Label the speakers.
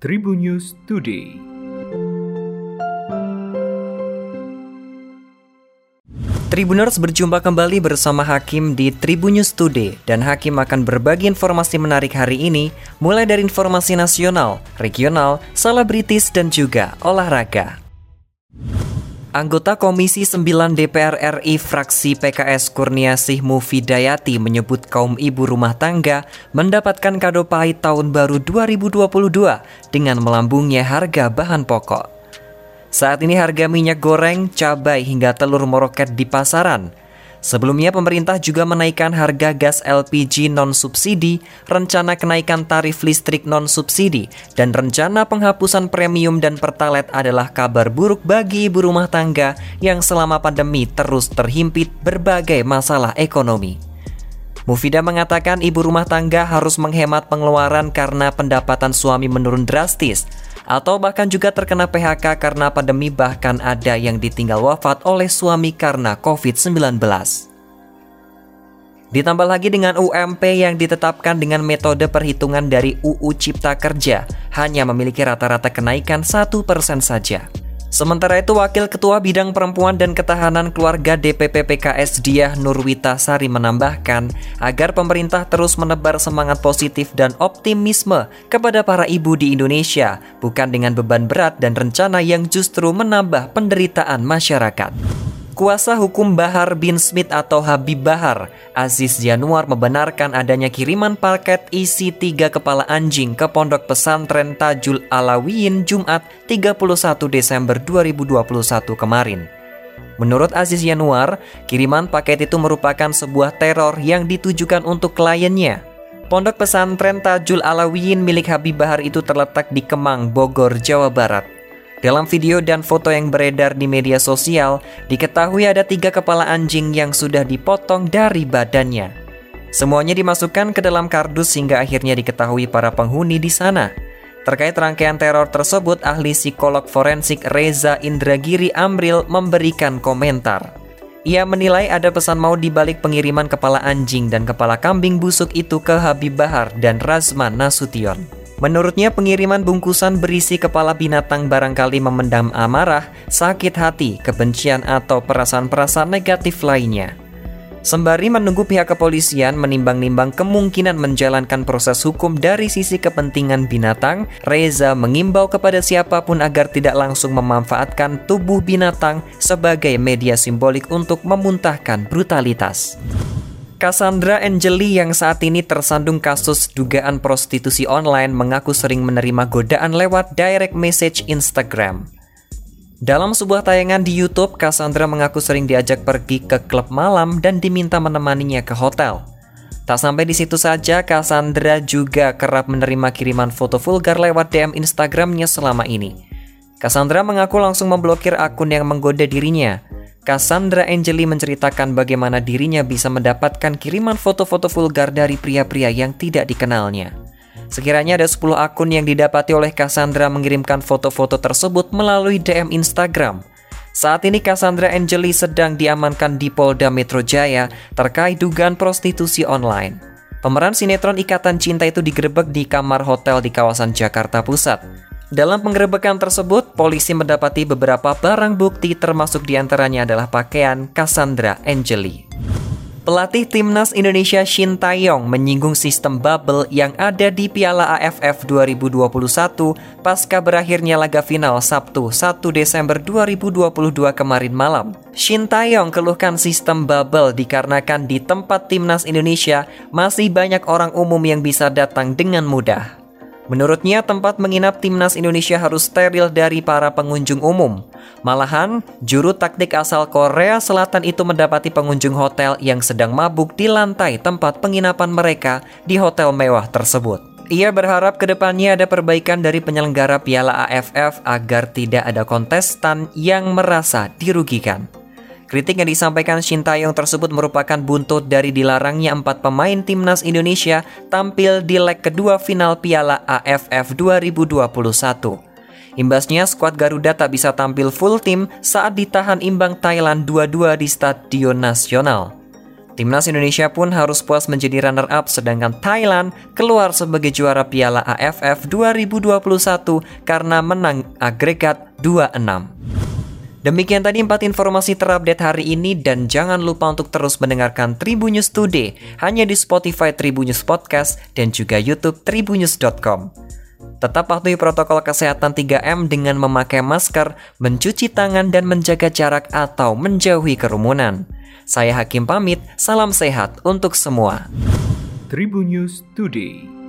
Speaker 1: Tribun News Today.
Speaker 2: Tribuners berjumpa kembali bersama Hakim di Tribun News Today dan Hakim akan berbagi informasi menarik hari ini mulai dari informasi nasional, regional, selebritis dan juga olahraga. Anggota Komisi 9 DPR RI fraksi PKS Kurniasih Mufidayati menyebut kaum ibu rumah tangga mendapatkan kado pahit tahun baru 2022 dengan melambungnya harga bahan pokok. Saat ini harga minyak goreng, cabai hingga telur meroket di pasaran. Sebelumnya pemerintah juga menaikkan harga gas LPG non-subsidi, rencana kenaikan tarif listrik non-subsidi, dan rencana penghapusan premium dan pertalet adalah kabar buruk bagi ibu rumah tangga yang selama pandemi terus terhimpit berbagai masalah ekonomi. Mufida mengatakan ibu rumah tangga harus menghemat pengeluaran karena pendapatan suami menurun drastis, atau bahkan juga terkena PHK karena pandemi bahkan ada yang ditinggal wafat oleh suami karena COVID-19. Ditambah lagi dengan UMP yang ditetapkan dengan metode perhitungan dari UU Cipta Kerja, hanya memiliki rata-rata kenaikan 1% saja. Sementara itu, Wakil Ketua Bidang Perempuan dan Ketahanan Keluarga DPP PKS Diah Nurwita Sari menambahkan agar pemerintah terus menebar semangat positif dan optimisme kepada para ibu di Indonesia, bukan dengan beban berat dan rencana yang justru menambah penderitaan masyarakat. Kuasa hukum Bahar bin Smith atau Habib Bahar, Aziz Januar membenarkan adanya kiriman paket isi tiga kepala anjing ke pondok pesantren Tajul Alawiyin Jumat 31 Desember 2021 kemarin. Menurut Aziz Januar, kiriman paket itu merupakan sebuah teror yang ditujukan untuk kliennya. Pondok pesantren Tajul Alawiyin milik Habib Bahar itu terletak di Kemang, Bogor, Jawa Barat. Dalam video dan foto yang beredar di media sosial, diketahui ada tiga kepala anjing yang sudah dipotong dari badannya. Semuanya dimasukkan ke dalam kardus hingga akhirnya diketahui para penghuni di sana. Terkait rangkaian teror tersebut, ahli psikolog forensik Reza Indragiri Amril memberikan komentar. Ia menilai ada pesan mau dibalik pengiriman kepala anjing dan kepala kambing busuk itu ke Habib Bahar dan Razman Nasution. Menurutnya pengiriman bungkusan berisi kepala binatang barangkali memendam amarah, sakit hati, kebencian atau perasaan-perasaan negatif lainnya. Sembari menunggu pihak kepolisian menimbang-nimbang kemungkinan menjalankan proses hukum dari sisi kepentingan binatang, Reza mengimbau kepada siapa pun agar tidak langsung memanfaatkan tubuh binatang sebagai media simbolik untuk memuntahkan brutalitas. Cassandra Angeli yang saat ini tersandung kasus dugaan prostitusi online mengaku sering menerima godaan lewat direct message Instagram. Dalam sebuah tayangan di YouTube, Cassandra mengaku sering diajak pergi ke klub malam dan diminta menemaninya ke hotel. Tak sampai di situ saja, Cassandra juga kerap menerima kiriman foto vulgar lewat DM Instagramnya selama ini. Cassandra mengaku langsung memblokir akun yang menggoda dirinya. Cassandra Angeli menceritakan bagaimana dirinya bisa mendapatkan kiriman foto-foto vulgar dari pria-pria yang tidak dikenalnya. Sekiranya ada 10 akun yang didapati oleh Cassandra mengirimkan foto-foto tersebut melalui DM Instagram. Saat ini Cassandra Angeli sedang diamankan di Polda Metro Jaya terkait dugaan prostitusi online. Pemeran sinetron Ikatan Cinta itu digerebek di kamar hotel di kawasan Jakarta Pusat. Dalam penggerebekan tersebut, polisi mendapati beberapa barang bukti termasuk di antaranya adalah pakaian Cassandra Angeli. Pelatih timnas Indonesia Shin Taeyong menyinggung sistem bubble yang ada di Piala AFF 2021 pasca berakhirnya laga final Sabtu 1 Desember 2022 kemarin malam. Shin Taeyong keluhkan sistem bubble dikarenakan di tempat timnas Indonesia masih banyak orang umum yang bisa datang dengan mudah. Menurutnya, tempat menginap timnas Indonesia harus steril dari para pengunjung umum. Malahan, juru taktik asal Korea Selatan itu mendapati pengunjung hotel yang sedang mabuk di lantai tempat penginapan mereka di hotel mewah tersebut. Ia berharap ke depannya ada perbaikan dari penyelenggara Piala AFF agar tidak ada kontestan yang merasa dirugikan. Kritik yang disampaikan Shin Taeyong tersebut merupakan buntut dari dilarangnya empat pemain timnas Indonesia tampil di leg kedua final Piala AFF 2021. Imbasnya, skuad Garuda tak bisa tampil full tim saat ditahan imbang Thailand 2-2 di Stadion Nasional. Timnas Indonesia pun harus puas menjadi runner-up sedangkan Thailand keluar sebagai juara Piala AFF 2021 karena menang agregat 2-6. Demikian tadi empat informasi terupdate hari ini dan jangan lupa untuk terus mendengarkan Tribunnews Today hanya di Spotify Tribunnews Podcast dan juga YouTube tribunnews.com. Tetap patuhi protokol kesehatan 3M dengan memakai masker, mencuci tangan dan menjaga jarak atau menjauhi kerumunan. Saya Hakim pamit, salam sehat untuk semua.
Speaker 1: Tribun News Today.